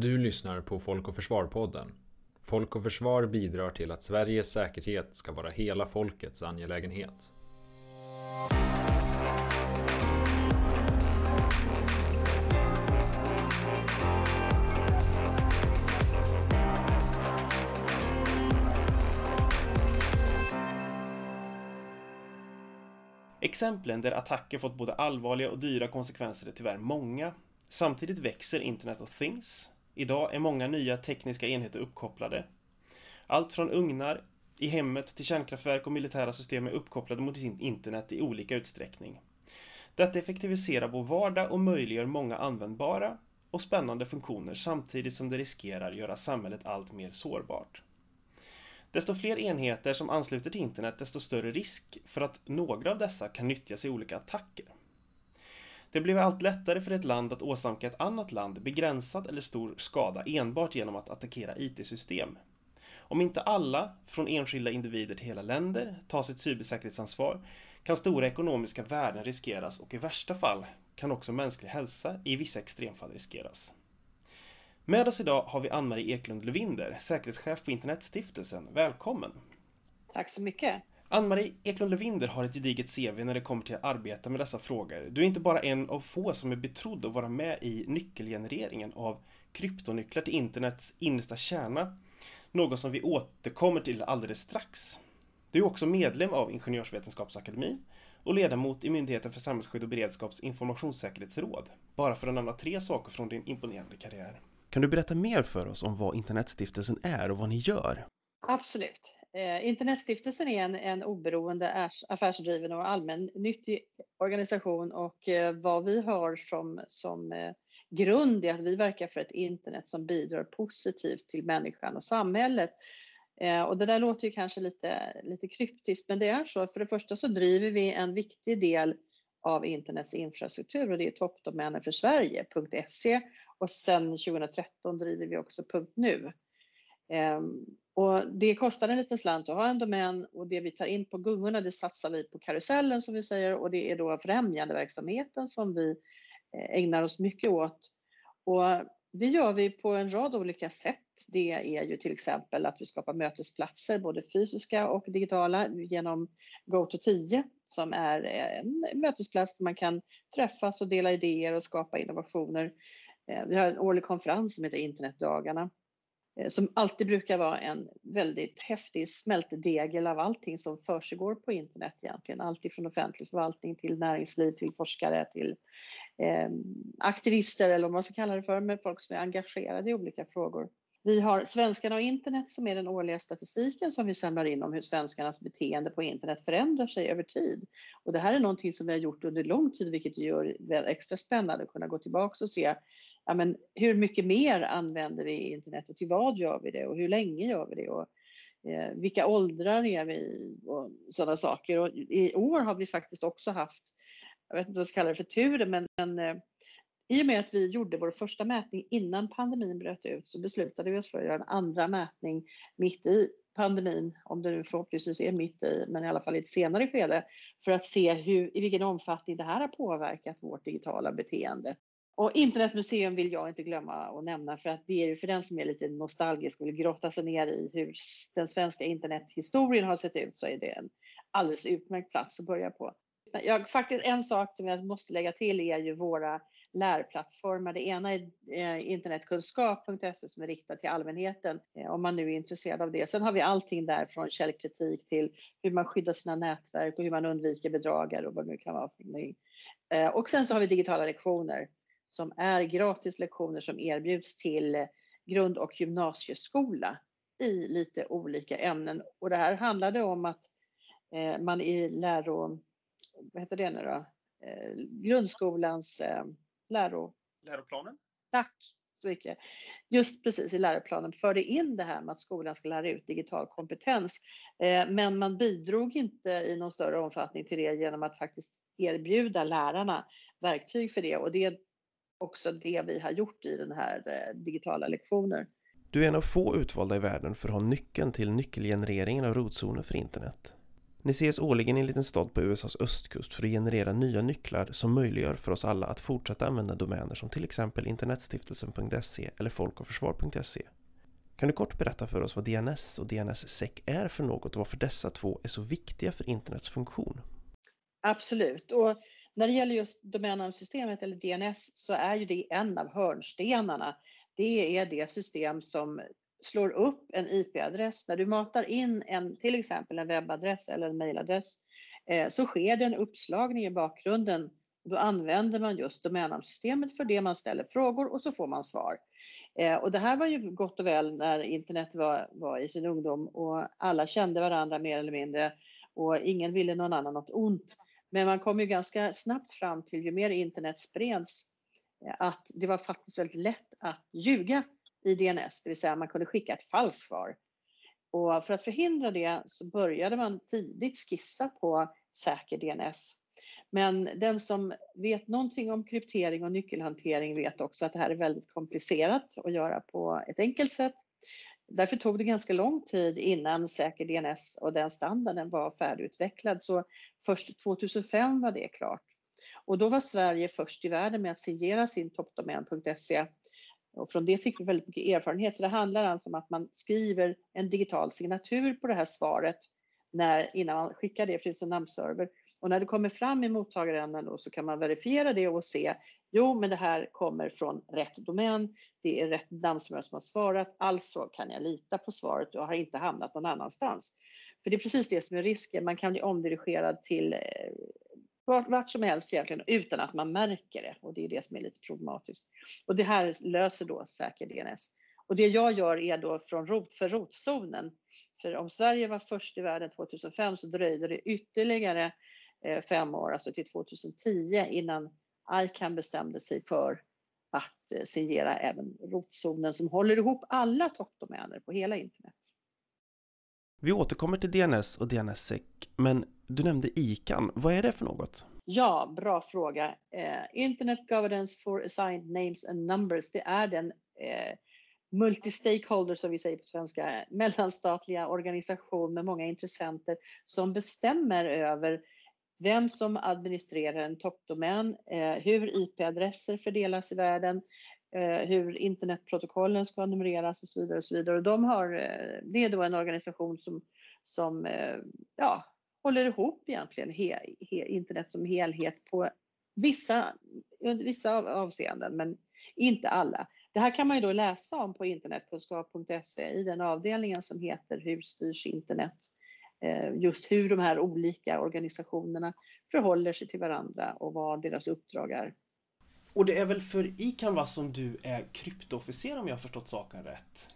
Du lyssnar på Folk och Försvar-podden. Folk och Försvar bidrar till att Sveriges säkerhet ska vara hela folkets angelägenhet. Exemplen där attacker fått både allvarliga och dyra konsekvenser är tyvärr många. Samtidigt växer Internet of Things. Idag är många nya tekniska enheter uppkopplade. Allt från ugnar i hemmet till kärnkraftverk och militära system är uppkopplade mot internet i olika utsträckning. Detta effektiviserar vår vardag och möjliggör många användbara och spännande funktioner samtidigt som det riskerar göra samhället allt mer sårbart. Desto fler enheter som ansluter till internet, desto större risk för att några av dessa kan nyttjas i olika attacker. Det blev allt lättare för ett land att åsamka ett annat land begränsad eller stor skada enbart genom att attackera IT-system. Om inte alla, från enskilda individer till hela länder, tar sitt cybersäkerhetsansvar kan stora ekonomiska värden riskeras och i värsta fall kan också mänsklig hälsa i vissa extremfall riskeras. Med oss idag har vi Ann-Marie Eklund Lövinder, säkerhetschef på Internetstiftelsen. Välkommen! Tack så mycket! Ann-Marie Eklund Levinder har ett gediget CV när det kommer till att arbeta med dessa frågor. Du är inte bara en av få som är betrodd att vara med i nyckelgenereringen av kryptonycklar till internets innersta kärna. Något som vi återkommer till alldeles strax. Du är också medlem av Ingenjörsvetenskapsakademin och ledamot i Myndigheten för samhällsskydd och beredskaps informationssäkerhetsråd. Bara för att nämna tre saker från din imponerande karriär. Kan du berätta mer för oss om vad Internetstiftelsen är och vad ni gör? Absolut. Eh, Internetstiftelsen är en, en oberoende affärsdriven och allmännyttig organisation och eh, vad vi har som, som eh, grund är att vi verkar för ett internet som bidrar positivt till människan och samhället. Eh, och det där låter ju kanske lite, lite kryptiskt men det är så. För det första så driver vi en viktig del av internets infrastruktur och det är toppdomänen för Sverige.se och sen 2013 driver vi också .nu. Ehm, och det kostar en liten slant att ha en domän och det vi tar in på gungorna det satsar vi på karusellen som vi säger och det är då främjandeverksamheten som vi eh, ägnar oss mycket åt. Och det gör vi på en rad olika sätt. Det är ju till exempel att vi skapar mötesplatser, både fysiska och digitala, genom GoTo10 som är en mötesplats där man kan träffas och dela idéer och skapa innovationer. Eh, vi har en årlig konferens som heter Internetdagarna Eh, som alltid brukar vara en väldigt häftig smältdegel av allting som försiggår på internet egentligen. Allt ifrån offentlig förvaltning till näringsliv, till forskare, till eh, aktivister eller vad man ska kalla det för, med folk som är engagerade i olika frågor. Vi har Svenskarna och internet som är den årliga statistiken som vi samlar in om hur svenskarnas beteende på internet förändrar sig över tid. Och det här är någonting som vi har gjort under lång tid vilket gör det extra spännande att kunna gå tillbaka och se ja, men hur mycket mer använder vi internet och till vad gör vi det och hur länge gör vi det och eh, vilka åldrar är vi och sådana saker. Och I år har vi faktiskt också haft, jag vet inte vad jag ska kalla det för tur, men, men eh, i och med att vi gjorde vår första mätning innan pandemin bröt ut så beslutade vi oss för att göra en andra mätning mitt i pandemin, om det nu förhoppningsvis är mitt i, men i alla fall i ett senare skede, för att se hur, i vilken omfattning det här har påverkat vårt digitala beteende. Och internetmuseum vill jag inte glömma att nämna för att det är ju för den som är lite nostalgisk och vill grotta sig ner i hur den svenska internethistorien har sett ut så är det en alldeles utmärkt plats att börja på. Jag, faktiskt en sak som jag måste lägga till är ju våra lärplattformar. Det ena är eh, internetkunskap.se som är riktat till allmänheten eh, om man nu är intresserad av det. Sen har vi allting där från källkritik till hur man skyddar sina nätverk och hur man undviker bedragare och vad det nu kan vara för eh, och sen så har vi digitala lektioner som är gratis lektioner som erbjuds till grund och gymnasieskola i lite olika ämnen. Och det här handlade om att man i läro, vad heter det nu då? grundskolans läro... Läroplanen? Tack så mycket. Just precis i läroplanen förde in det här med att skolan ska lära ut digital kompetens. Eh, men man bidrog inte i någon större omfattning till det genom att faktiskt erbjuda lärarna verktyg för det och det också det vi har gjort i den här eh, digitala lektioner. Du är en av få utvalda i världen för att ha nyckeln till nyckelgenereringen av rotzoner för internet. Ni ses årligen i en liten stad på USAs östkust för att generera nya nycklar som möjliggör för oss alla att fortsätta använda domäner som till exempel internetstiftelsen.se eller folkochförsvar.se. Kan du kort berätta för oss vad DNS och DNSSEC är för något och varför dessa två är så viktiga för internets funktion? Absolut. Och när det gäller just domännamnsystemet eller DNS så är ju det en av hörnstenarna. Det är det system som slår upp en IP-adress. När du matar in en, till exempel en webbadress eller en mailadress eh, så sker det en uppslagning i bakgrunden. Då använder man just domännamnsystemet för det man ställer frågor och så får man svar. Eh, och det här var ju gott och väl när internet var, var i sin ungdom och alla kände varandra mer eller mindre och ingen ville någon annan något ont. Men man kom ju ganska snabbt fram till, ju mer internet spreds, eh, att det var faktiskt väldigt lätt att ljuga i DNS, det vill säga man kunde skicka ett falskt svar. Och för att förhindra det så började man tidigt skissa på säker DNS. Men den som vet någonting om kryptering och nyckelhantering vet också att det här är väldigt komplicerat att göra på ett enkelt sätt. Därför tog det ganska lång tid innan säker DNS och den standarden var färdigutvecklad. Så först 2005 var det klart. Och då var Sverige först i världen med att signera sin toppdomän.se. Och från det fick vi väldigt mycket erfarenhet. Så det handlar alltså om att man skriver en digital signatur på det här svaret när, innan man skickar det till sin namnserver. Och när det kommer fram i mottagaränden då så kan man verifiera det och se, jo men det här kommer från rätt domän, det är rätt dammsugare som har svarat, alltså kan jag lita på svaret och har inte hamnat någon annanstans. För det är precis det som är risken, man kan bli omdirigerad till eh, vart, vart som helst egentligen utan att man märker det och det är det som är lite problematiskt. Och det här löser då säker DNS. Och det jag gör är då från rot, för rotzonen. För om Sverige var först i världen 2005 så dröjde det ytterligare fem år, alltså till 2010 innan ICANN bestämde sig för att eh, signera även rotzonen som håller ihop alla toppdomäner på hela internet. Vi återkommer till DNS och DNSSEC, men du nämnde ICANN. Vad är det för något? Ja, bra fråga. Eh, Internet Governance for Assigned Names and Numbers, det är den eh, multi-stakeholder som vi säger på svenska, mellanstatliga organisation med många intressenter som bestämmer över vem som administrerar en toppdomän, eh, hur IP-adresser fördelas i världen, eh, hur internetprotokollen ska numreras och så vidare. Och så vidare. Och de har, eh, det är då en organisation som, som ja, håller ihop egentligen he, he, internet som helhet på vissa, vissa avseenden, men inte alla. Det här kan man ju då läsa om på internetkunskap.se i den avdelningen som heter Hur styrs internet? Eh, just hur de här olika organisationerna förhåller sig till varandra och vad deras uppdrag är. Och det är väl för ICANVA som du är kryptoofficer om jag har förstått saken rätt?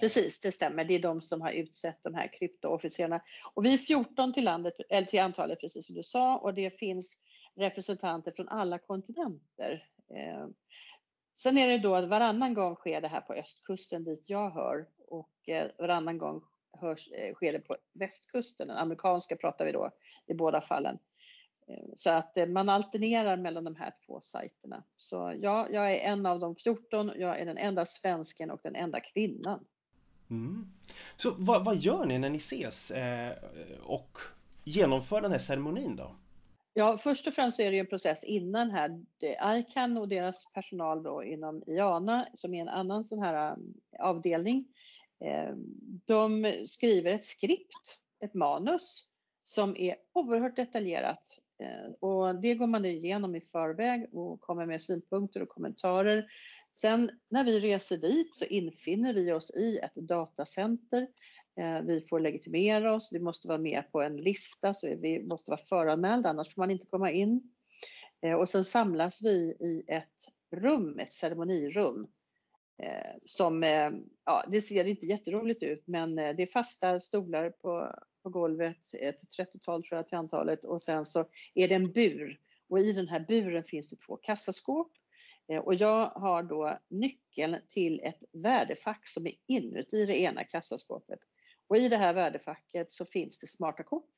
Precis, det stämmer. Det är de som har utsett de här kryptoofficerarna. Och vi är 14 till, landet, eller till antalet, precis som du sa, och det finns representanter från alla kontinenter. Eh, sen är det då att varannan gång sker det här på östkusten dit jag hör och eh, varannan gång hörs, eh, sker det på västkusten. Den amerikanska pratar vi då i båda fallen. Eh, så att eh, man alternerar mellan de här två sajterna. Så ja, jag är en av de 14. Jag är den enda svensken och den enda kvinnan. Mm. Så vad, vad, gör ni när ni ses eh, och genomför den här ceremonin då? Ja, först och främst är det ju en process innan här. ICAN och deras personal då inom IANA som är en annan sån här avdelning Eh, de skriver ett skript, ett manus som är oerhört detaljerat eh, och det går man igenom i förväg och kommer med synpunkter och kommentarer. Sen när vi reser dit så infinner vi oss i ett datacenter. Eh, vi får legitimera oss, vi måste vara med på en lista, så vi måste vara föranmälda, annars får man inte komma in. Och sen samlas vi i ett rum, ett ceremonirum, Eh, som, eh, ja, det ser inte jätteroligt ut, men eh, det är fasta stolar på, på golvet, ett 30-tal tror jag till antalet och sen så är det en bur. Och i den här buren finns det två kassaskåp. Eh, och jag har då nyckeln till ett värdefack som är inuti det ena kassaskåpet. Och i det här värdefacket så finns det smarta kort.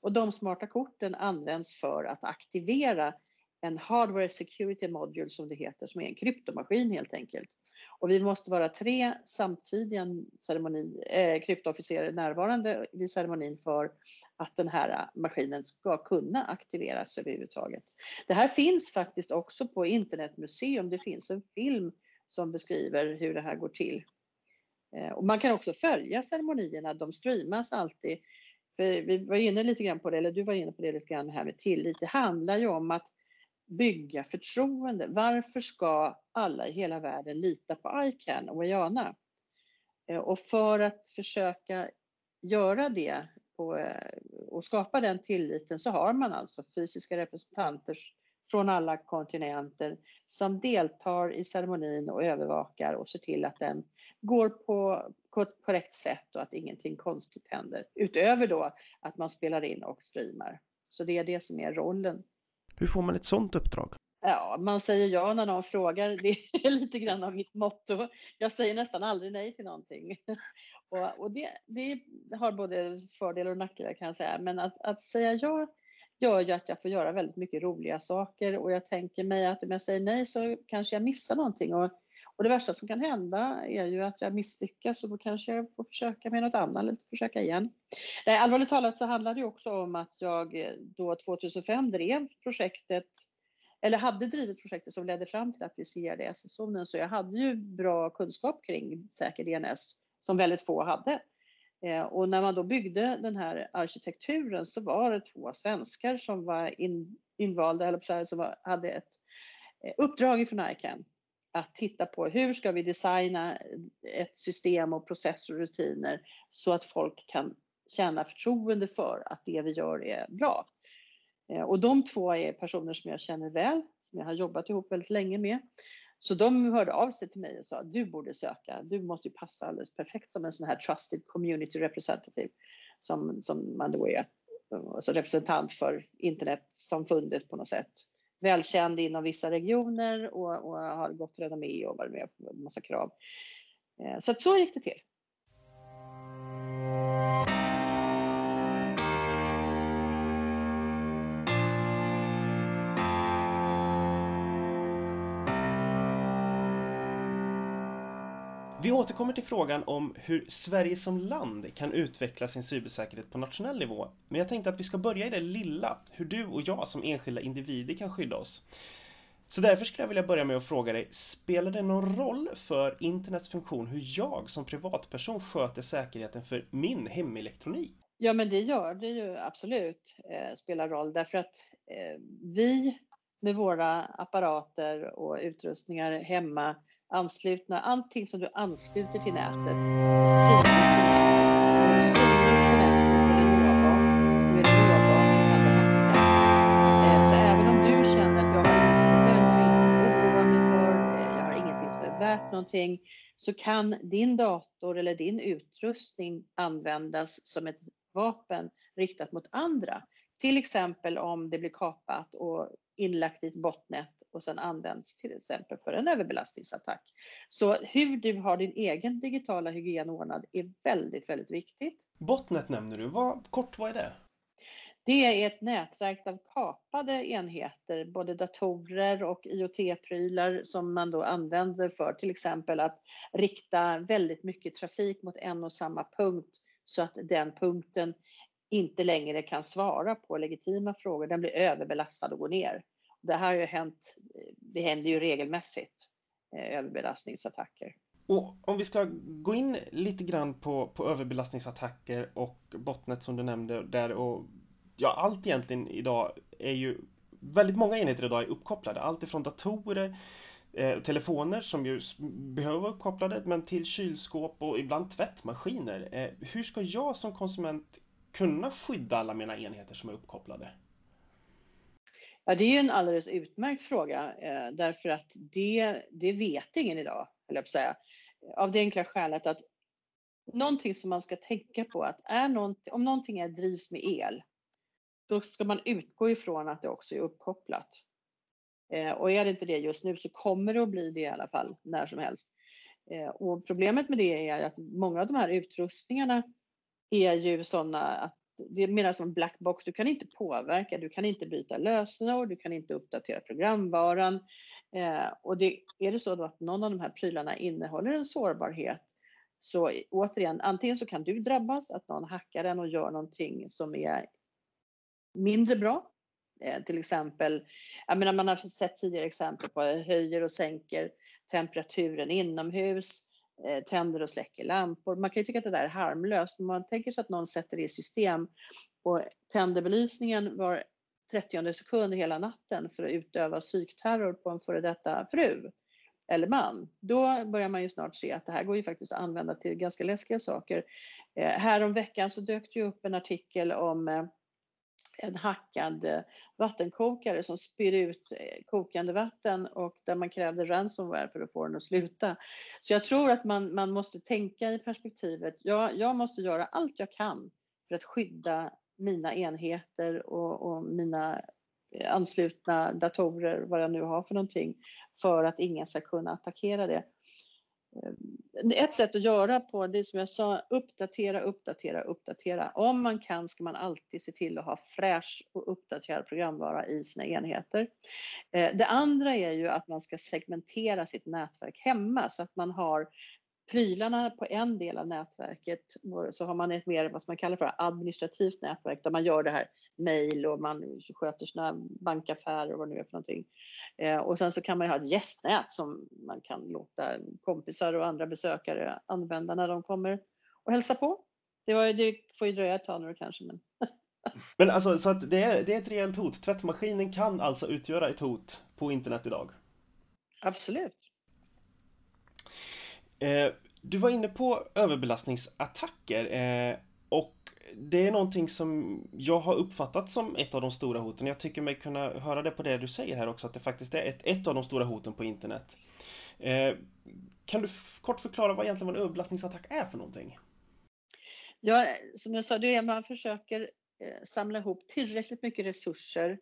Och de smarta korten används för att aktivera en Hardware Security Module som det heter, som är en kryptomaskin helt enkelt. Och vi måste vara tre samtidiga ceremoni, eh, kryptoofficerare närvarande vid ceremonin för att den här eh, maskinen ska kunna aktiveras överhuvudtaget. Det här finns faktiskt också på internetmuseum. Det finns en film som beskriver hur det här går till. Eh, och man kan också följa ceremonierna, de streamas alltid. För vi var inne lite grann på det, eller du var inne på det lite grann här med tillit. Det handlar ju om att bygga förtroende. Varför ska alla i hela världen lita på Ican och Ayana? Eh, och för att försöka göra det och, eh, och, skapa den tilliten så har man alltså fysiska representanter från alla kontinenter som deltar i ceremonin och övervakar och ser till att den går på, på ett korrekt sätt och att ingenting konstigt händer. Utöver då att man spelar in och streamar. Så det är det som är rollen. Hur får man ett sådant uppdrag? Ja, man säger ja när någon frågar. Det är lite grann av mitt motto. Jag säger nästan aldrig nej till någonting. Och, och det, det, har både fördelar och nackdelar kan jag säga. Men att, att säga ja gör ju att jag får göra väldigt mycket roliga saker och jag tänker mig att om jag säger nej så kanske jag missar någonting. Och, och det värsta som kan hända är ju att jag misslyckas och då kanske jag får försöka med något annat eller försöka igen. Nej, allvarligt talat så handlar det också om att jag eh, då 2005 drev projektet eller hade drivit projektet som ledde fram till att vi ser SS-zonen så jag hade ju bra kunskap kring säker DNS som väldigt få hade. Eh, och när man då byggde den här arkitekturen så var det två svenskar som var in, invalda, eller som hade ett eh, uppdrag ifrån ICANN att titta på hur ska vi designa ett system och processer och rutiner så att folk kan känna förtroende för att det vi gör är bra. Eh, och de två är personer som jag känner väl, som jag har jobbat ihop väldigt länge med. Så de hörde av sig till mig och sa du borde söka, du måste ju passa alldeles perfekt som en sån här trusted community representative som, som man då är, eh, alltså representant för internetsamfundet på något sätt. Välkänd inom vissa regioner och, och har gott renommé och varit med på en massa krav. Eh, så att så gick det till. Vi återkommer till frågan om hur Sverige som land kan utveckla sin cybersäkerhet på nationell nivå. Men jag tänkte att vi ska börja i det lilla, hur du och jag som enskilda individer kan skydda oss. Så därför skulle jag vilja börja med att fråga dig, spelar det någon roll för internets funktion hur jag som privatperson sköter säkerheten för min hemelektronik? Ja, men det gör det ju absolut, eh, spelar roll därför att eh, vi med våra apparater och utrustningar hemma anslutna, allting som du ansluter till nätet, så även om du känner att jag är någonting, så kan din dator eller din utrustning användas som ett vapen riktat mot andra. Till exempel om det blir kapat och inlagt i ett botnät och sedan används till exempel för en överbelastningsattack. Så hur du har din egen digitala hygien ordnad är väldigt, väldigt viktigt. Botnet nämner du. Vad, kort, vad är det? Det är ett nätverk av kapade enheter, både datorer och IoT-prylar som man då använder för till exempel att rikta väldigt mycket trafik mot en och samma punkt så att den punkten inte längre kan svara på legitima frågor. Den blir överbelastad och går ner. Det här har ju hänt, det händer ju regelmässigt, eh, överbelastningsattacker. Och om vi ska gå in lite grann på, på överbelastningsattacker och botnet som du nämnde där och ja, allt egentligen idag är ju väldigt många enheter idag är uppkopplade. Allt ifrån datorer, eh, telefoner som ju behöver vara uppkopplade, men till kylskåp och ibland tvättmaskiner. Eh, hur ska jag som konsument kunna skydda alla mina enheter som är uppkopplade? Ja, det är ju en alldeles utmärkt fråga eh, därför att det, det vet ingen idag, eller jag säga. Av det enkla skälet att någonting som man ska tänka på att är någonting, om någonting är, drivs med el, då ska man utgå ifrån att det också är uppkopplat. Eh, och är det inte det just nu så kommer det att bli det i alla fall när som helst. Eh, och problemet med det är att många av de här utrustningarna är ju sådana att det är mer som en black box. Du kan inte påverka, du kan inte byta lösenord, du kan inte uppdatera programvaran. Eh, och det, är det så då att någon av de här prylarna innehåller en sårbarhet så återigen, antingen så kan du drabbas, att någon hackar den och gör någonting som är mindre bra. Eh, till exempel, jag menar man har sett tidigare exempel på höjer och sänker temperaturen inomhus, Eh, tänder och släcker lampor. Man kan ju tycka att det där är harmlöst, men man tänker sig att någon sätter det i system och tänder belysningen var 30 sekund hela natten för att utöva psykterror på en före detta fru eller man, då börjar man ju snart se att det här går ju faktiskt att använda till ganska läskiga saker. Eh, härom veckan så dök det ju upp en artikel om eh, en hackad eh, vattenkokare som spyr ut eh, kokande vatten och där man krävde ransomware för att få den att sluta. Så jag tror att man, man måste tänka i perspektivet, jag, jag måste göra allt jag kan för att skydda mina enheter och, och mina eh, anslutna datorer, vad jag nu har för någonting, för att ingen ska kunna attackera det. Ehm, ett sätt att göra på det som jag sa, uppdatera, uppdatera, uppdatera. Om man kan ska man alltid se till att ha fräsch och uppdaterad programvara i sina enheter. Ehm, det andra är ju att man ska segmentera sitt nätverk hemma så att man har prylarna på en del av nätverket så har man ett mer vad man kallar för administrativt nätverk där man gör det här mejl och man sköter sina bankaffärer och vad det nu är för någonting. Eh, och sen så kan man ju ha ett gästnät som man kan låta kompisar och andra besökare använda när de kommer och hälsa på. Det, var, det får ju dröja ett tag nu kanske men Men alltså så att det är, det är ett rejält hot. Tvättmaskinen kan alltså utgöra ett hot på internet idag? Absolut. Eh, du var inne på överbelastningsattacker eh, och det är någonting som jag har uppfattat som ett av de stora hoten. Jag tycker mig kunna höra det på det du säger här också, att det faktiskt är ett, ett av de stora hoten på internet. Eh, kan du kort förklara vad egentligen en överbelastningsattack är för någonting? Ja, som jag sa, det är man försöker eh, samla ihop tillräckligt mycket resurser Eh,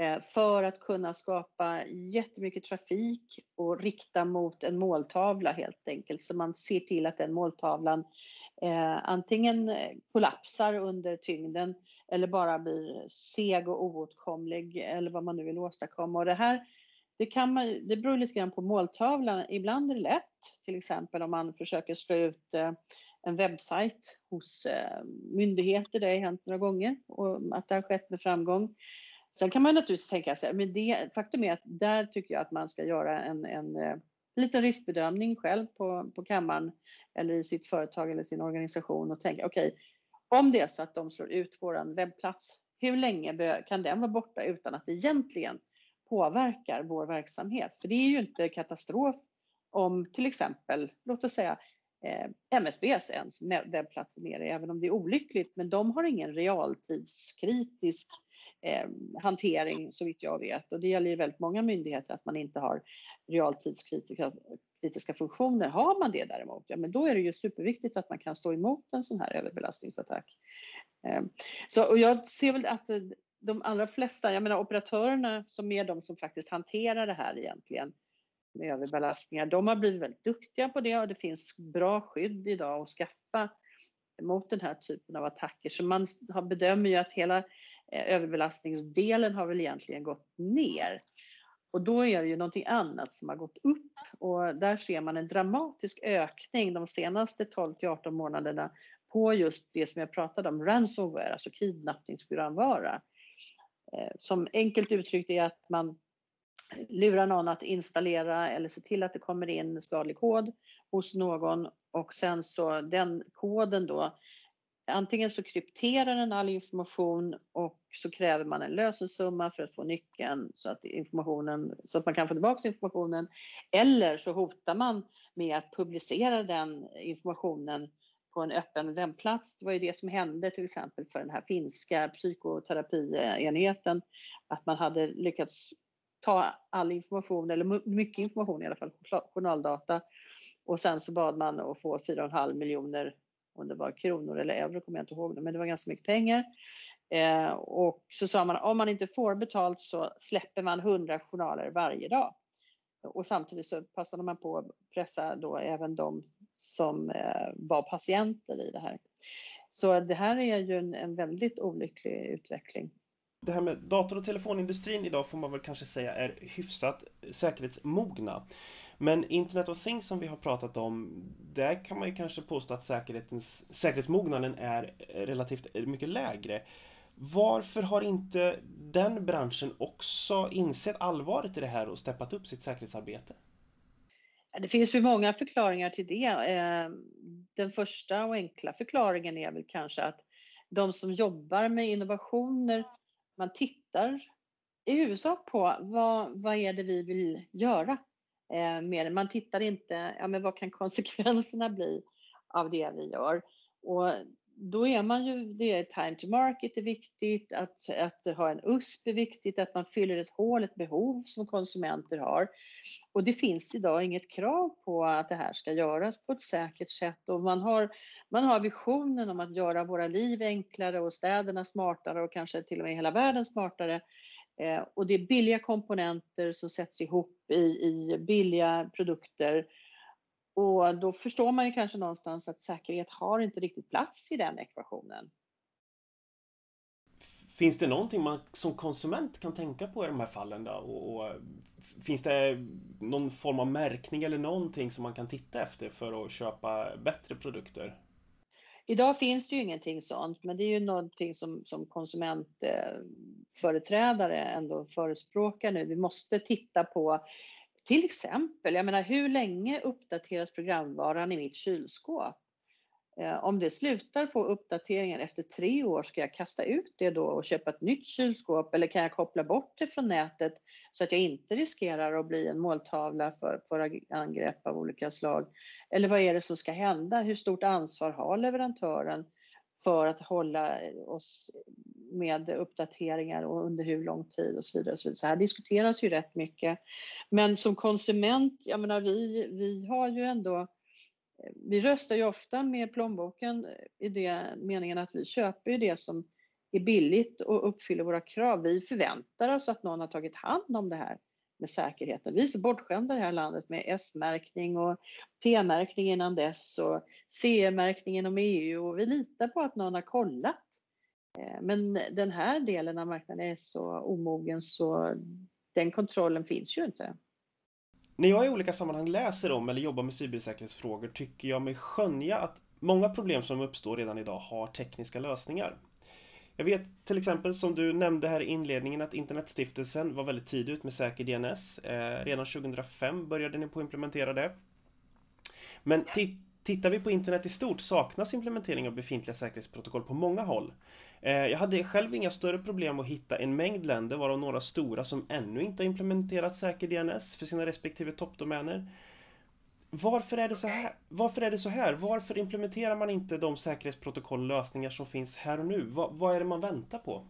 Eh, för att kunna skapa jättemycket trafik och rikta mot en måltavla helt enkelt. Så man ser till att den måltavlan eh, antingen eh, kollapsar under tyngden eller bara blir seg och oåtkomlig eller vad man nu vill åstadkomma. Och det här det, kan man, det beror lite grann på måltavlan. Ibland är det lätt, till exempel om man försöker slå ut eh, en webbsajt hos eh, myndigheter. Det har hänt några gånger och att det har skett med framgång. Sen kan man naturligtvis tänka sig, men det, faktum är att där tycker jag att man ska göra en, en, en liten riskbedömning själv på, på kammaren eller i sitt företag eller sin organisation och tänka okej, okay, om det är så att de slår ut våran webbplats, hur länge kan den vara borta utan att det egentligen påverkar vår verksamhet? För det är ju inte katastrof om till exempel, låt oss säga eh, MSBs ens webbplats är nere, även om det är olyckligt, men de har ingen realtidskritisk eh, hantering så vitt jag vet. Och det gäller ju väldigt många myndigheter att man inte har realtidskritiska kritiska funktioner. Har man det däremot, ja men då är det ju superviktigt att man kan stå emot en sån här överbelastningsattack. Eh, så, och jag ser väl att eh, de allra flesta, jag menar operatörerna som är de som faktiskt hanterar det här egentligen med överbelastningar, de har blivit väldigt duktiga på det och det finns bra skydd idag att skaffa mot den här typen av attacker. Så man bedömer ju att hela Eh, överbelastningsdelen har väl egentligen gått ner. Och då är det ju någonting annat som har gått upp och där ser man en dramatisk ökning de senaste 12 till 18 månaderna på just det som jag pratade om, ransomware, alltså kidnappningsprogramvara. Eh, som enkelt uttryckt är att man lurar någon att installera eller se till att det kommer in skadlig kod hos någon och sen så den koden då Antingen så krypterar den all information och så kräver man en lösensumma för att få nyckeln så att, informationen, så att man kan få tillbaka informationen. Eller så hotar man med att publicera den informationen på en öppen webbplats. Det var ju det som hände till exempel för den här finska psykoterapienheten. Att man hade lyckats ta all information, eller mycket information i alla fall, journaldata. Och sen så bad man att få 4,5 miljoner om det var kronor eller euro kommer jag inte ihåg, men det var ganska mycket pengar. Eh, och så sa man om man inte får betalt så släpper man 100 journaler varje dag. Och samtidigt så passade man på att pressa då även de som eh, var patienter i det här. Så det här är ju en, en väldigt olycklig utveckling. Det här med dator och telefonindustrin idag får man väl kanske säga är hyfsat säkerhetsmogna. Men Internet of Things som vi har pratat om, där kan man ju kanske påstå att säkerhetsmognaden är relativt mycket lägre. Varför har inte den branschen också insett allvaret i det här och steppat upp sitt säkerhetsarbete? Det finns ju många förklaringar till det. Eh, den första och enkla förklaringen är väl kanske att de som jobbar med innovationer, man tittar i huvudsak på vad, vad är det vi vill göra eh, mer. Man tittar inte, ja men vad kan konsekvenserna bli av det vi gör? Och då är man ju, det är time to market är viktigt, att, att ha en USP är viktigt, att man fyller ett hål, ett behov som konsumenter har. Och det finns idag inget krav på att det här ska göras på ett säkert sätt och man har, man har visionen om att göra våra liv enklare och städerna smartare och kanske till och med hela världen smartare. Eh, och det är billiga komponenter som sätts ihop i, i billiga produkter och då förstår man ju kanske någonstans att säkerhet har inte riktigt plats i den ekvationen. Finns det någonting man som konsument kan tänka på i de här fallen då? Och, och, finns det någon form av märkning eller någonting som man kan titta efter för att köpa bättre produkter? Idag finns det ju ingenting sånt, men det är ju någonting som, som konsumentföreträdare ändå förespråkar nu. Vi måste titta på till exempel, jag menar hur länge uppdateras programvaran i mitt kylskåp? Eh, om det slutar få uppdateringar efter tre år, ska jag kasta ut det då och köpa ett nytt kylskåp eller kan jag koppla bort det från nätet så att jag inte riskerar att bli en måltavla för, för angrepp av olika slag? Eller vad är det som ska hända? Hur stort ansvar har leverantören för att hålla oss med uppdateringar och under hur lång tid och så vidare. Och så, vidare. så här diskuteras ju rätt mycket. Men som konsument, jag menar vi, vi har ju ändå vi röstar ju ofta med plånboken i den meningen att vi köper ju det som är billigt och uppfyller våra krav. Vi förväntar oss att någon har tagit hand om det här med säkerheten. Vi är så bortskämda i det här landet med S-märkning och T-märkning innan dess och CE-märkning inom EU och vi litar på att någon har kollat. Eh, men den här delen av marknaden är så omogen så den kontrollen finns ju inte. När jag i olika sammanhang läser om eller jobbar med cybersäkerhetsfrågor tycker jag mig skönja att många problem som uppstår redan idag har tekniska lösningar. Jag vet till exempel som du nämnde här i inledningen att Internetstiftelsen var väldigt tidigt ut med säker DNS. Eh, redan 2005 började ni på att implementera det. Men tittar vi på internet i stort saknas implementering av befintliga säkerhetsprotokoll på många håll. Eh, jag hade själv inga större problem att hitta en mängd länder, varav några stora, som ännu inte har implementerat säker DNS för sina respektive toppdomäner. Varför är det så här? Varför är det så här? Varför implementerar man inte de säkerhetsprotokolllösningar som finns här och nu? Vad, vad är det man väntar på?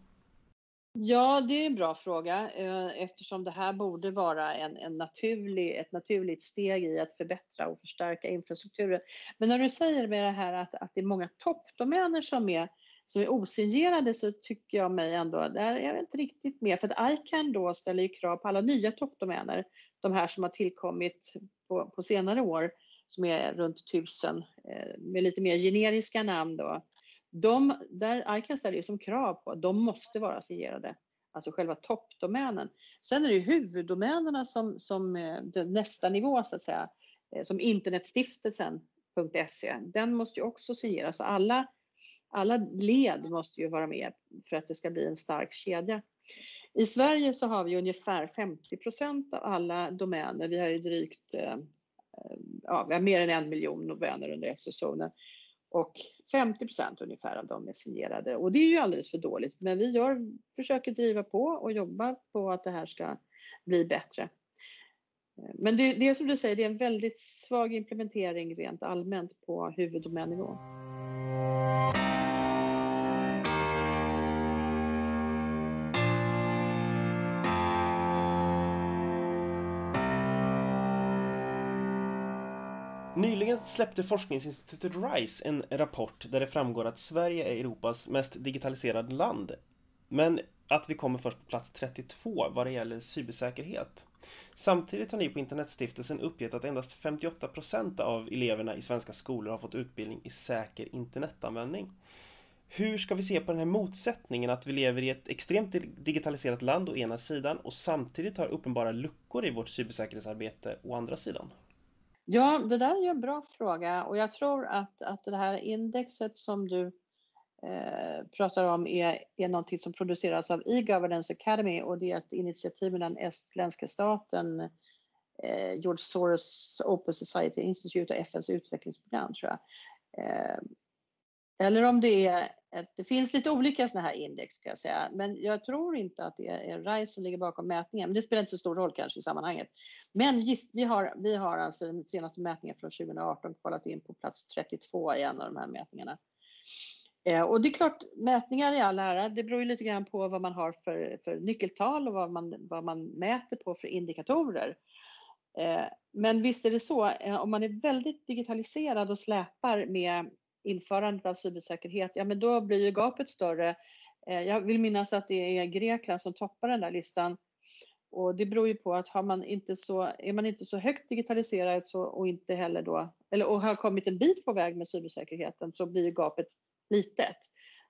Ja, det är en bra fråga eh, eftersom det här borde vara en, en naturlig, ett naturligt steg i att förbättra och förstärka infrastrukturen. Men när du säger med det här att, att det är många toppdomäner som är, som är osignerade så tycker jag mig ändå, där är jag inte riktigt med. För att ICANN då ställer ju krav på alla nya toppdomäner, de här som har tillkommit på, på senare år, som är runt tusen eh, med lite mer generiska namn då de, där ICANN ställer ju som krav på att de måste vara signerade, alltså själva toppdomänen. Sen är det ju huvuddomänerna som, som eh, nästa nivå så att säga, eh, som internetstiftelsen.se, den måste ju också signeras. Alla, alla led måste ju vara med för att det ska bli en stark kedja. I Sverige så har vi ungefär 50% av alla domäner. Vi har ju drygt eh, eh, ja, vi har mer än en miljon domäner under SS-zonen och 50% ungefär av dem är signerade och det är ju alldeles för dåligt. Men vi gör, försöker driva på och jobba på att det här ska bli bättre. Men det, det är som du säger, det är en väldigt svag implementering rent allmänt på huvuddomännivå. Nyligen släppte forskningsinstitutet RISE en rapport där det framgår att Sverige är Europas mest digitaliserade land. Men att vi kommer först på plats 32 vad det gäller cybersäkerhet. Samtidigt har ni på Internetstiftelsen uppgett att endast 58 procent av eleverna i svenska skolor har fått utbildning i säker internetanvändning. Hur ska vi se på den här motsättningen att vi lever i ett extremt digitaliserat land å ena sidan och samtidigt har uppenbara luckor i vårt cybersäkerhetsarbete å andra sidan? Ja, det där är en bra fråga och jag tror att, att det här indexet som du eh, pratar om är, är någonting som produceras av e-governance academy och det är ett initiativ med den estländska staten, eh, George Soros Open Society Institute och FNs utvecklingsprogram tror jag. Eh, eller om det är, ett, det finns lite olika sådana här index ska jag säga, men jag tror inte att det är RISE som ligger bakom mätningen, men det spelar inte så stor roll kanske i sammanhanget. Men just, vi, har, vi har alltså den senaste mätningen från 2018 kollat in på plats 32 i en av de här mätningarna. Eh, och det är klart, mätningar i all ära, det beror ju lite grann på vad man har för, för nyckeltal och vad man, vad man mäter på för indikatorer. Eh, men visst är det så, eh, om man är väldigt digitaliserad och släpar med införandet av cybersäkerhet, ja men då blir ju gapet större. Eh, jag vill minnas att det är Grekland som toppar den där listan. Och det beror ju på att har man inte så, är man inte så högt digitaliserad så, och inte heller då, eller och har kommit en bit på väg med cybersäkerheten så blir gapet litet.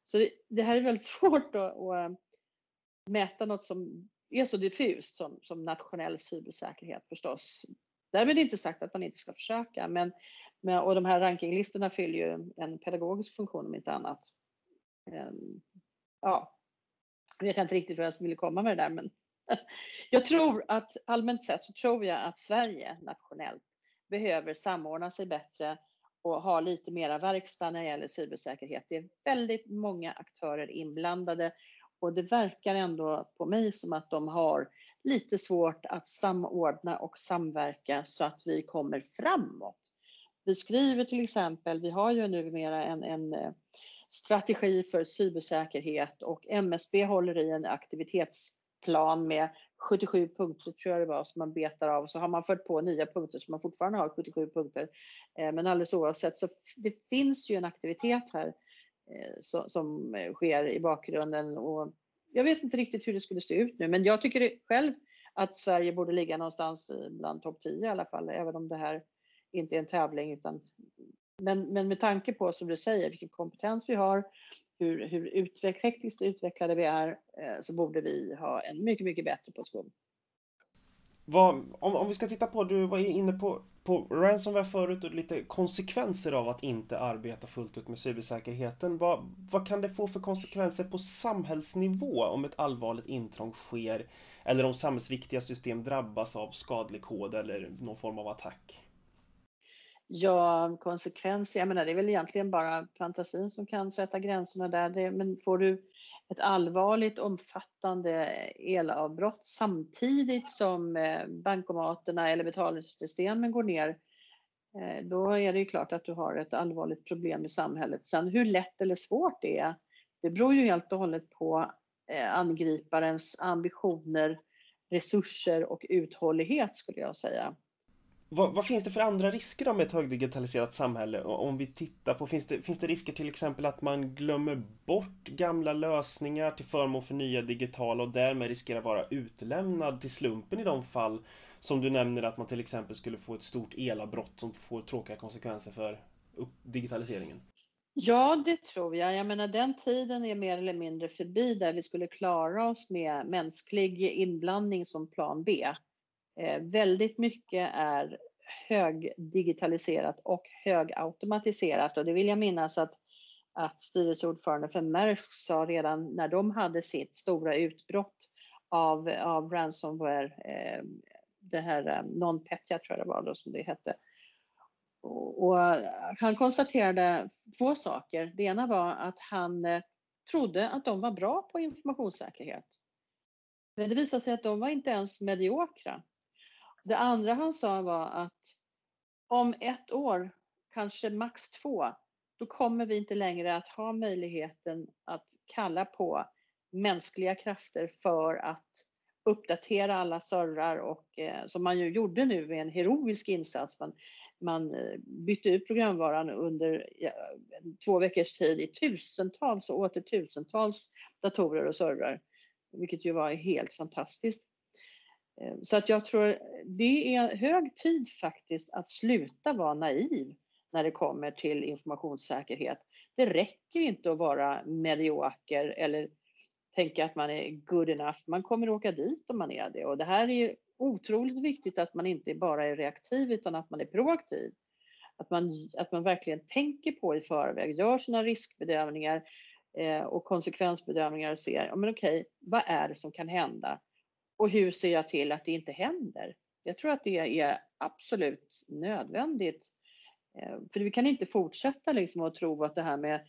Så det, det här är väldigt svårt att, att eh, mäta något som är så diffust som, som nationell cybersäkerhet förstås. Därmed inte sagt att man inte ska försöka, men, men, och de här rankinglistorna fyller ju en pedagogisk funktion om inte annat. Ehm, ja, jag vet inte riktigt vad jag ville komma med det där, men jag tror att allmänt sett så tror jag att Sverige nationellt behöver samordna sig bättre och ha lite mera verkstad när det gäller cybersäkerhet. Det är väldigt många aktörer inblandade och det verkar ändå på mig som att de har lite svårt att samordna och samverka så att vi kommer framåt. Vi skriver till exempel, vi har ju numera en, en eh, strategi för cybersäkerhet och MSB håller i en aktivitetsplan med 77 punkter tror jag det var som man betar av. Så har man fört på nya punkter så man fortfarande har 77 punkter. Eh, men alldeles oavsett så det finns ju en aktivitet här eh, som sker i bakgrunden och jag vet inte riktigt hur det skulle se ut nu, men jag tycker själv att Sverige borde ligga någonstans bland topp 10 i alla fall, även om det här inte är en tävling. Utan, men, men med tanke på, som du säger, vilken kompetens vi har, hur, hur utveck, tekniskt utvecklade vi är, eh, så borde vi ha en mycket, mycket bättre position. Vad, om, om vi ska titta på, du var inne på, på ransomware förut och lite konsekvenser av att inte arbeta fullt ut med cybersäkerheten. Vad, vad kan det få för konsekvenser på samhällsnivå om ett allvarligt intrång sker? Eller om samhällsviktiga system drabbas av skadlig kod eller någon form av attack? Ja, konsekvenser, jag menar det är väl egentligen bara fantasin som kan sätta gränserna där. Det, men får du ett allvarligt omfattande elavbrott samtidigt som eh, bankomaterna eller betalningssystemen går ner, eh, då är det ju klart att du har ett allvarligt problem i samhället. Sen hur lätt eller svårt det är, det beror ju helt och hållet på eh, angriparens ambitioner, resurser och uthållighet skulle jag säga. Vad, vad, finns det för andra risker då med ett högdigitaliserat samhälle? Om vi tittar på, finns det, finns det risker till exempel att man glömmer bort gamla lösningar till förmån för nya digitala och därmed riskerar att vara utlämnad till slumpen i de fall som du nämner att man till exempel skulle få ett stort elavbrott som får tråkiga konsekvenser för digitaliseringen? Ja, det tror jag. Jag menar den tiden är mer eller mindre förbi där vi skulle klara oss med mänsklig inblandning som plan B. Eh, väldigt mycket är högdigitaliserat och högautomatiserat och det vill jag minnas att, att styrelseordförande för Maersk sa redan när de hade sitt stora utbrott av, av ransomware, eh, det här eh, non-petya tror jag det var då som det hette. Och, och eh, han konstaterade två saker. Det ena var att han eh, trodde att de var bra på informationssäkerhet. Men det visade sig att de var inte ens mediokra. Det andra han sa var att om ett år, kanske max två, då kommer vi inte längre att ha möjligheten att kalla på mänskliga krafter för att uppdatera alla servrar och eh, som man ju gjorde nu med en heroisk insats. Man, man eh, bytte ut programvaran under ja, två veckors tid i tusentals och åter tusentals datorer och servrar, vilket ju var helt fantastiskt. Eh, så att jag tror det är hög tid faktiskt att sluta vara naiv när det kommer till informationssäkerhet. Det räcker inte att vara medioker eller tänka att man är good enough. Man kommer att åka dit om man är det och det här är otroligt viktigt att man inte bara är reaktiv utan att man är proaktiv. Att man, att man verkligen tänker på i förväg, gör sina riskbedömningar eh, och konsekvensbedömningar och ser, ja, men okej, vad är det som kan hända? Och hur ser jag till att det inte händer? Jag tror att det är absolut nödvändigt. Eh, för vi kan inte fortsätta liksom att tro att det här med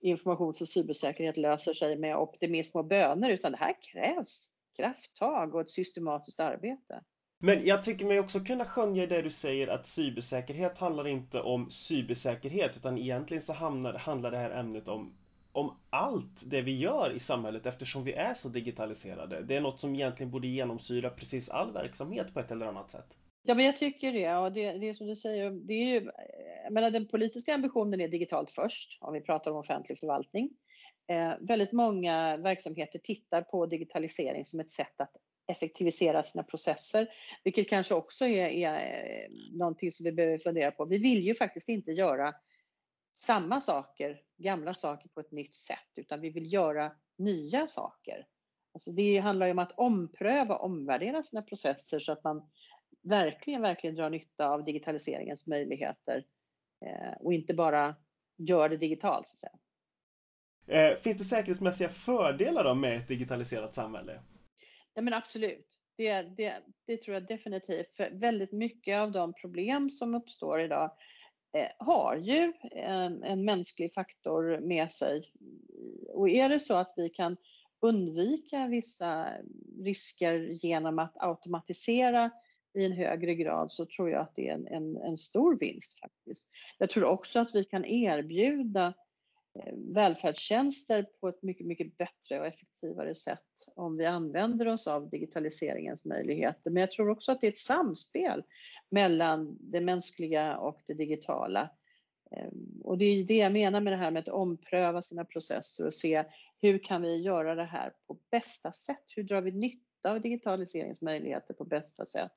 informations och cybersäkerhet löser sig med optimism och böner, utan det här krävs krafttag och ett systematiskt arbete. Men jag tycker mig också kunna skönja i det du säger att cybersäkerhet handlar inte om cybersäkerhet utan egentligen så hamnar, handlar det här ämnet om om allt det vi gör i samhället eftersom vi är så digitaliserade. Det är något som egentligen borde genomsyra precis all verksamhet på ett eller annat sätt. Ja, men jag tycker det. Och det, det är som du säger, det är ju, jag menar, den politiska ambitionen är digitalt först, om vi pratar om offentlig förvaltning. Eh, väldigt många verksamheter tittar på digitalisering som ett sätt att effektivisera sina processer, vilket kanske också är, är eh, någonting som vi behöver fundera på. Vi vill ju faktiskt inte göra samma saker, gamla saker på ett nytt sätt, utan vi vill göra nya saker. Alltså det handlar ju om att ompröva, omvärdera sina processer så att man verkligen, verkligen drar nytta av digitaliseringens möjligheter eh, och inte bara gör det digitalt. Så att säga. Eh, finns det säkerhetsmässiga fördelar då med ett digitaliserat samhälle? Ja, men absolut. Det, det, det tror jag definitivt. För väldigt mycket av de problem som uppstår idag Eh, har ju en, en mänsklig faktor med sig. Och är det så att vi kan undvika vissa risker genom att automatisera i en högre grad så tror jag att det är en, en, en stor vinst faktiskt. Jag tror också att vi kan erbjuda Eh, Eh, välfärdstjänster på ett mycket, mycket bättre och effektivare sätt om vi använder oss av digitaliseringens möjligheter. Men jag tror också att det är ett samspel mellan det mänskliga och det digitala. Ehm, och det är det jag menar med det här med att ompröva sina processer och se hur kan vi göra det här på bästa sätt? Hur drar vi nytta av digitaliseringens möjligheter på bästa sätt?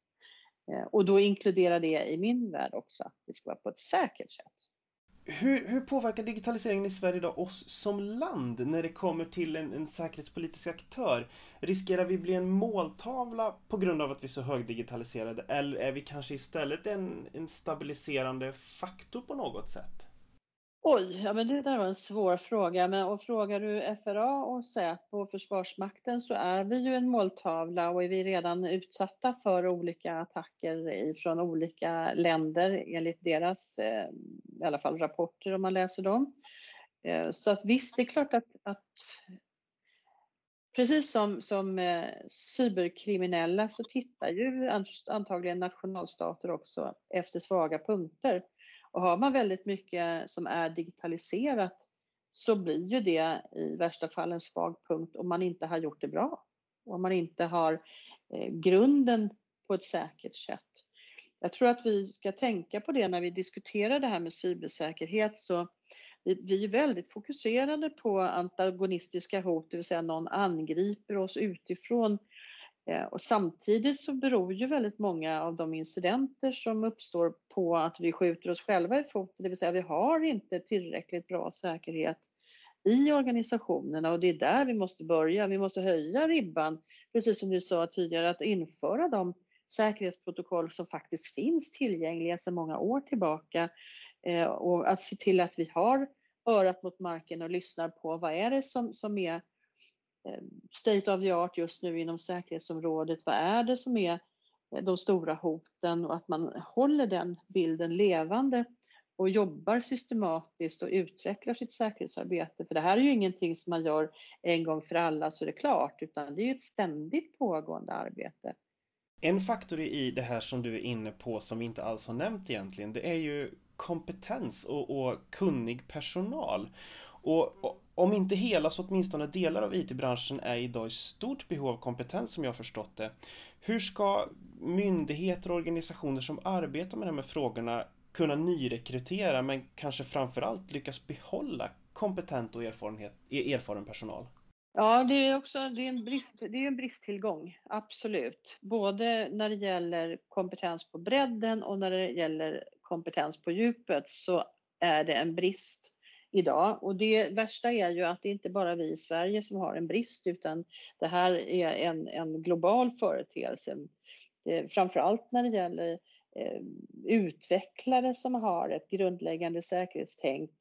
Ehm, och då inkluderar det i min värld också att det ska vara på ett säkert sätt hur, hur, påverkar digitaliseringen i Sverige idag oss som land när det kommer till en, en säkerhetspolitisk aktör? Riskerar vi bli en måltavla på grund av att vi är så högdigitaliserade eller är vi kanske istället en, en stabiliserande faktor på något sätt? Oj, ja men det där var en svår fråga. Men och frågar du FRA och Säpo och Försvarsmakten så är vi ju en måltavla och är vi redan utsatta för olika attacker från olika länder enligt deras eh, i alla fall rapporter om man läser dem. Eh, så att visst, det är klart att, att precis som, som eh, cyberkriminella så tittar ju antagligen nationalstater också efter svaga punkter. Och har man väldigt mycket som är digitaliserat så blir ju det i värsta fall en svag punkt om man inte har gjort det bra. Om man inte har eh, grunden på ett säkert sätt. Jag tror att vi ska tänka på det när vi diskuterar det här med cybersäkerhet. Så vi, vi är väldigt fokuserade på antagonistiska hot, det vill säga någon angriper oss utifrån Eh, och samtidigt så beror ju väldigt många av de incidenter som uppstår på att vi skjuter oss själva i foten, det vill säga vi har inte tillräckligt bra säkerhet i organisationerna och det är där vi måste börja. Vi måste höja ribban, precis som du sa tidigare, att införa de säkerhetsprotokoll som faktiskt finns tillgängliga sedan många år tillbaka eh, och att se till att vi har örat mot marken och lyssnar på vad är det som, som är eh, state of the art just nu inom säkerhetsområdet. Vad är det som är Eh, de stora hoten och att man håller den bilden levande och jobbar systematiskt och utvecklar sitt säkerhetsarbete. För det här är ju ingenting som man gör en gång för alla så är det klart, utan det är ju ett ständigt pågående arbete. En faktor i det här som du är inne på som vi inte alls har nämnt egentligen, det är ju kompetens och, och kunnig personal. Och, och, om inte hela så åtminstone delar av IT-branschen är idag i stort behov av kompetens som jag har förstått det. Hur ska myndigheter och organisationer som arbetar med de här frågorna kunna nyrekrytera men kanske framförallt lyckas behålla kompetent och erfarenhet, e- erfaren personal? Ja, det är också det är en, brist, det är en bristtillgång, absolut. Både när det gäller kompetens på bredden och när det gäller kompetens på djupet så är det en brist idag. Och det värsta är ju att det inte bara vi i Sverige som har en brist utan det här är en, en global företeelse. Framförallt när det gäller eh, utvecklare som har ett grundläggande säkerhetstänk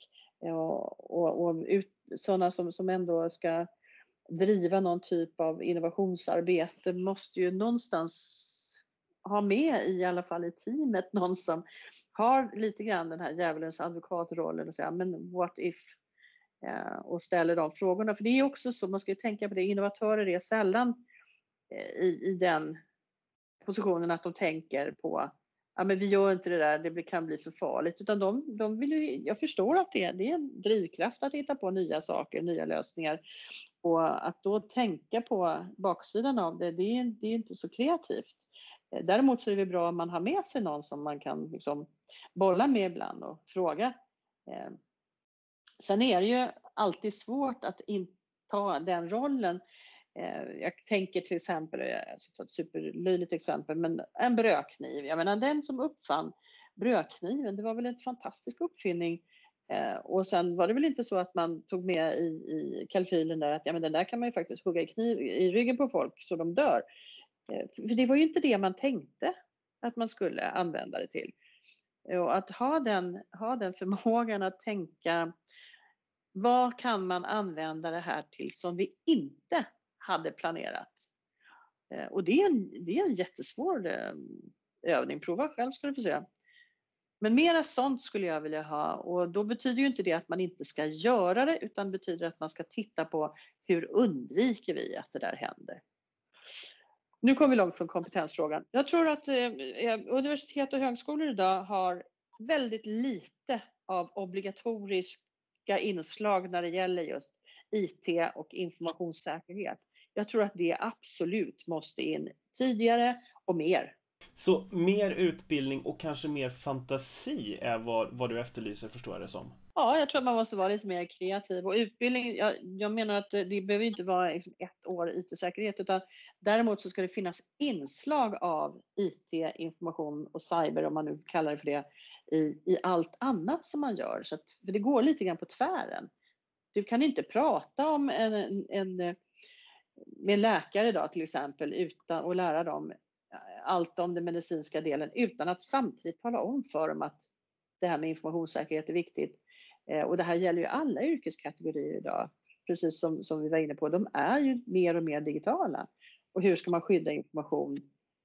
eh, och, och, och ut, sådana som, som ändå ska driva någon typ av innovationsarbete måste ju någonstans ha med i alla fall i teamet någon som har lite grann den här djävulens advokatrollen och säga men what if eh, och ställer de frågorna. För det är också så, man ska ju tänka på det, innovatörer är sällan eh, i, i den positionen att de tänker på ja men vi gör inte det där, det kan bli för farligt. Utan de, de vill ju, jag förstår att det, det är en drivkraft att hitta på nya saker, nya lösningar. Och att då tänka på baksidan av det, det är, det är inte så kreativt. Eh, däremot så är det bra om man har med sig någon som man kan liksom bolla med ibland och fråga. Eh, sen är det ju alltid svårt att inta den rollen. Eh, jag tänker till exempel, jag ska ta ett superlöjligt exempel, men en brödkniv. Jag menar den som uppfann brödkniven, det var väl en fantastisk uppfinning. Och sen var det väl inte så att man tog med i, i kalkylen där att ja, men den där kan man ju faktiskt hugga i, kniv, i ryggen på folk så de dör. Eh, för det var ju inte det man tänkte att man skulle använda det till. Och att ha den, ha den förmågan att tänka vad kan man använda det här till som vi inte hade planerat? Eh, och det är en, det är en jättesvår eh, övning. Prova själv ska du få se. Men mera sånt skulle jag vilja ha och då betyder ju inte det att man inte ska göra det utan betyder att man ska titta på hur undviker vi att det där händer. Nu kommer vi långt från kompetensfrågan. Jag tror att eh, eh, universitet och högskolor idag har väldigt lite av obligatoriska inslag när det gäller just IT och informationssäkerhet. Jag tror att det absolut måste in tidigare och mer. Så mer utbildning och kanske mer fantasi är vad, vad du efterlyser, förstår jag det som? Ja, jag tror att man måste vara lite mer kreativ och utbildning. Jag, jag menar att det, det behöver inte vara liksom ett år IT-säkerhet utan däremot så ska det finnas inslag av IT, information och cyber om man nu kallar det för det i, i allt annat som man gör. Så att, för det går lite grann på tvären. Du kan inte prata om en, en, en med läkare idag till exempel utan och lära dem allt om den medicinska delen utan att samtidigt tala om för dem att det här med informationssäkerhet är viktigt. Eh, och det här gäller ju alla yrkeskategorier idag, precis som, som vi var inne på. De är ju mer och mer digitala. Och hur ska man skydda information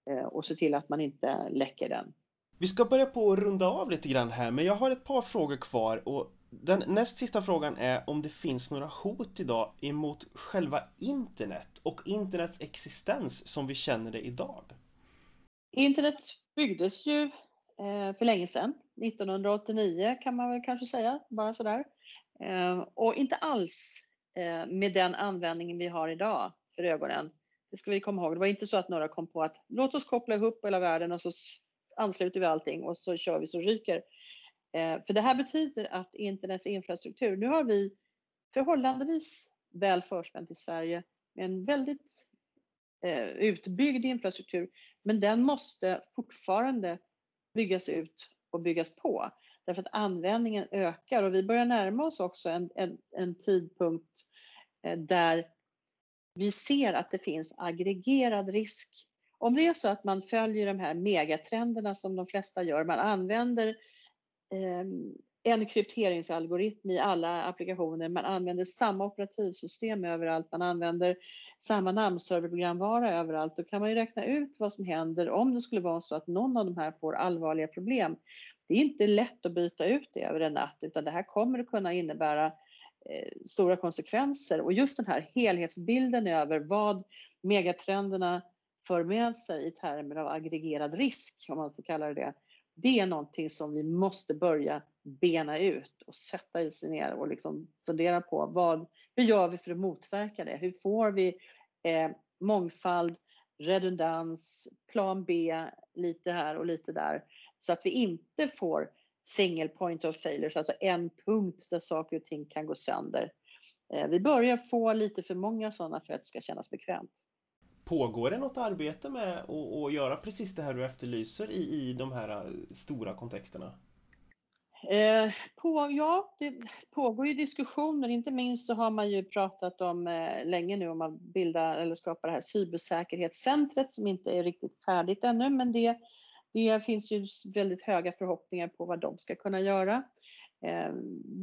eh, och se till att man inte läcker den? Vi ska börja på att runda av lite grann här, men jag har ett par frågor kvar och den näst sista frågan är om det finns några hot idag emot själva internet och internets existens som vi känner det idag. Internet byggdes ju eh, för länge sedan. 1989 kan man väl kanske säga, bara sådär. Ehm, och inte alls eh, med den användningen vi har idag för ögonen. Det ska vi komma ihåg. Det var inte så att några kom på att låt oss koppla ihop hela världen och så ansluter vi allting och så kör vi så ryker. Ehm, för det här betyder att internets infrastruktur, nu har vi förhållandevis väl förspänt i Sverige med en väldigt eh, utbyggd infrastruktur men den måste fortfarande byggas ut och byggas på. Därför att användningen ökar och vi börjar närma oss också en, en, en tidpunkt eh, där vi ser att det finns aggregerad risk. Om det är så att man följer de här megatrenderna som de flesta gör, man använder eh, en krypteringsalgoritm i alla applikationer. Man använder samma operativsystem överallt. Man använder samma namnserverprogramvara överallt. Då kan man ju räkna ut vad som händer om det skulle vara så att någon av de här får allvarliga problem. Det är inte lätt att byta ut det över en natt utan det här kommer att kunna innebära eh, stora konsekvenser och just den här helhetsbilden över vad megatrenderna för med sig i termer av aggregerad risk, om man får kalla det det, det är någonting som vi måste börja bena ut och sätta sig ner och liksom fundera på vad, hur gör vi för att motverka det? Hur får vi eh, mångfald, redundans, plan B, lite här och lite där så att vi inte får single point of failure, alltså en punkt där saker och ting kan gå sönder. Eh, vi börjar få lite för många sådana för att det ska kännas bekvämt. Pågår det något arbete med att, göra precis det här du efterlyser i, i de här eh, stora kontexterna? Eh, på, ja, det pågår ju diskussioner. Inte minst så har man ju pratat om eh, länge nu om att bilda eller skapa det här cybersäkerhetscentret som inte är riktigt färdigt ännu, men det, det finns ju väldigt höga förhoppningar på vad de ska kunna göra. Eh,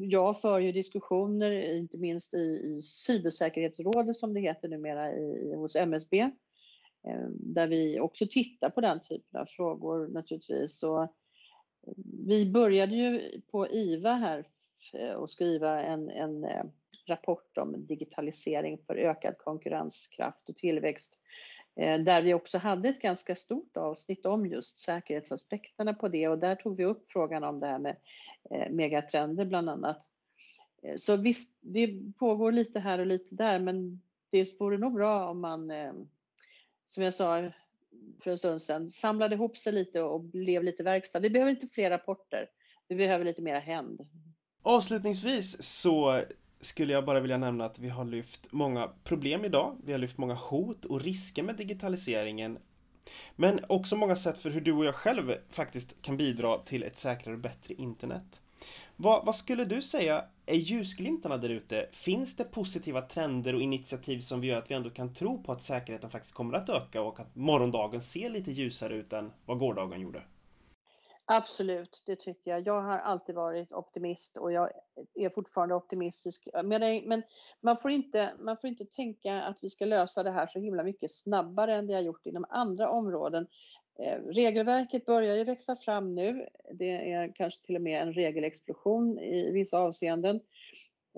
jag för ju diskussioner, inte minst i, i cybersäkerhetsrådet som det heter numera i, hos MSB, eh, där vi också tittar på den typen av frågor naturligtvis. Och eh, vi började ju på IVA här och skriva en, en rapport om digitalisering för ökad konkurrenskraft och tillväxt Eh, där vi också hade ett ganska stort avsnitt om just säkerhetsaspekterna på det och där tog vi upp frågan om det här med eh, megatrender bland annat. Eh, så visst, det pågår lite här och lite där men det vore nog bra om man, som jag sa, för en stund sedan, samlade ihop sig lite och blev lite verkstad. Vi behöver inte fler rapporter, vi behöver lite mera händ. Avslutningsvis så skulle jag bara vilja nämna att vi har lyft många problem idag. Vi har lyft många hot och risker med digitaliseringen. Men också många sätt för hur du och jag själv faktiskt kan bidra till ett säkrare och bättre internet. Vad, vad, skulle du säga är ljusglimtarna där ute? Finns det positiva trender och initiativ som gör att vi ändå kan tro på att säkerheten faktiskt kommer att öka och att morgondagen ser lite ljusare ut än vad gårdagen gjorde? Absolut, det tycker jag. Jag har alltid varit optimist och jag är fortfarande optimistisk. Men man får, inte, man får inte tänka att vi ska lösa det här så himla mycket snabbare än det har gjort inom andra områden. Eh, regelverket börjar ju växa fram nu. Det är kanske till och med en regelexplosion i vissa avseenden.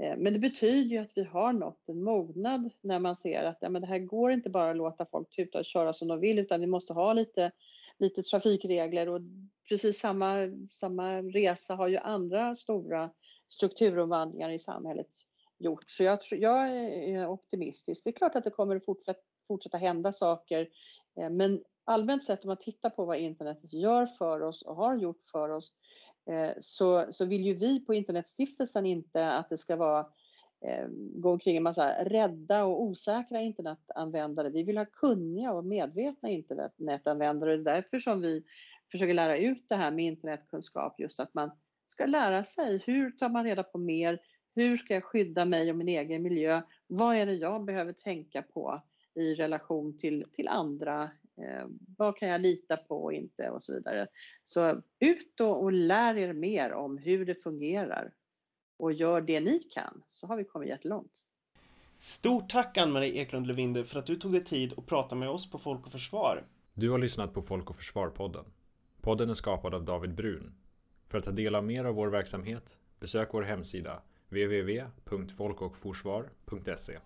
Eh, men det betyder ju att vi har nått en mognad när man ser att ja, men det här går inte bara att låta folk tuta och köra som de vill utan vi måste ha lite, lite trafikregler och precis samma, samma resa har ju andra stora strukturomvandlingar i samhället gjort. Så jag, jag är optimistisk. Det är klart att det kommer att fortsätta, fortsätta hända saker eh, men allmänt sett om man tittar på vad internet gör för oss och har gjort för oss eh, så, så vill ju vi på Internetstiftelsen inte att det ska vara Eh, gå omkring en massa rädda och osäkra internetanvändare. Vi vill ha kunniga och medvetna internetanvändare. Det är därför som vi försöker lära ut det här med internetkunskap, just att man ska lära sig hur tar man reda på mer? Hur ska jag skydda mig och min egen miljö? Vad är det jag behöver tänka på i relation till, till andra Eh, vad kan jag lita på och inte och så vidare. Så ut och, och lär er mer om hur det fungerar och gör det ni kan så har vi kommit jättelångt. Stort tack Ann-Marie Eklund Levinder för att du tog dig tid att prata med oss på Folk och Försvar. Du har lyssnat på Folk och Försvar-podden. Podden är skapad av David Brun. För att ta del av mer av vår verksamhet besök vår hemsida www.folkochforsvar.se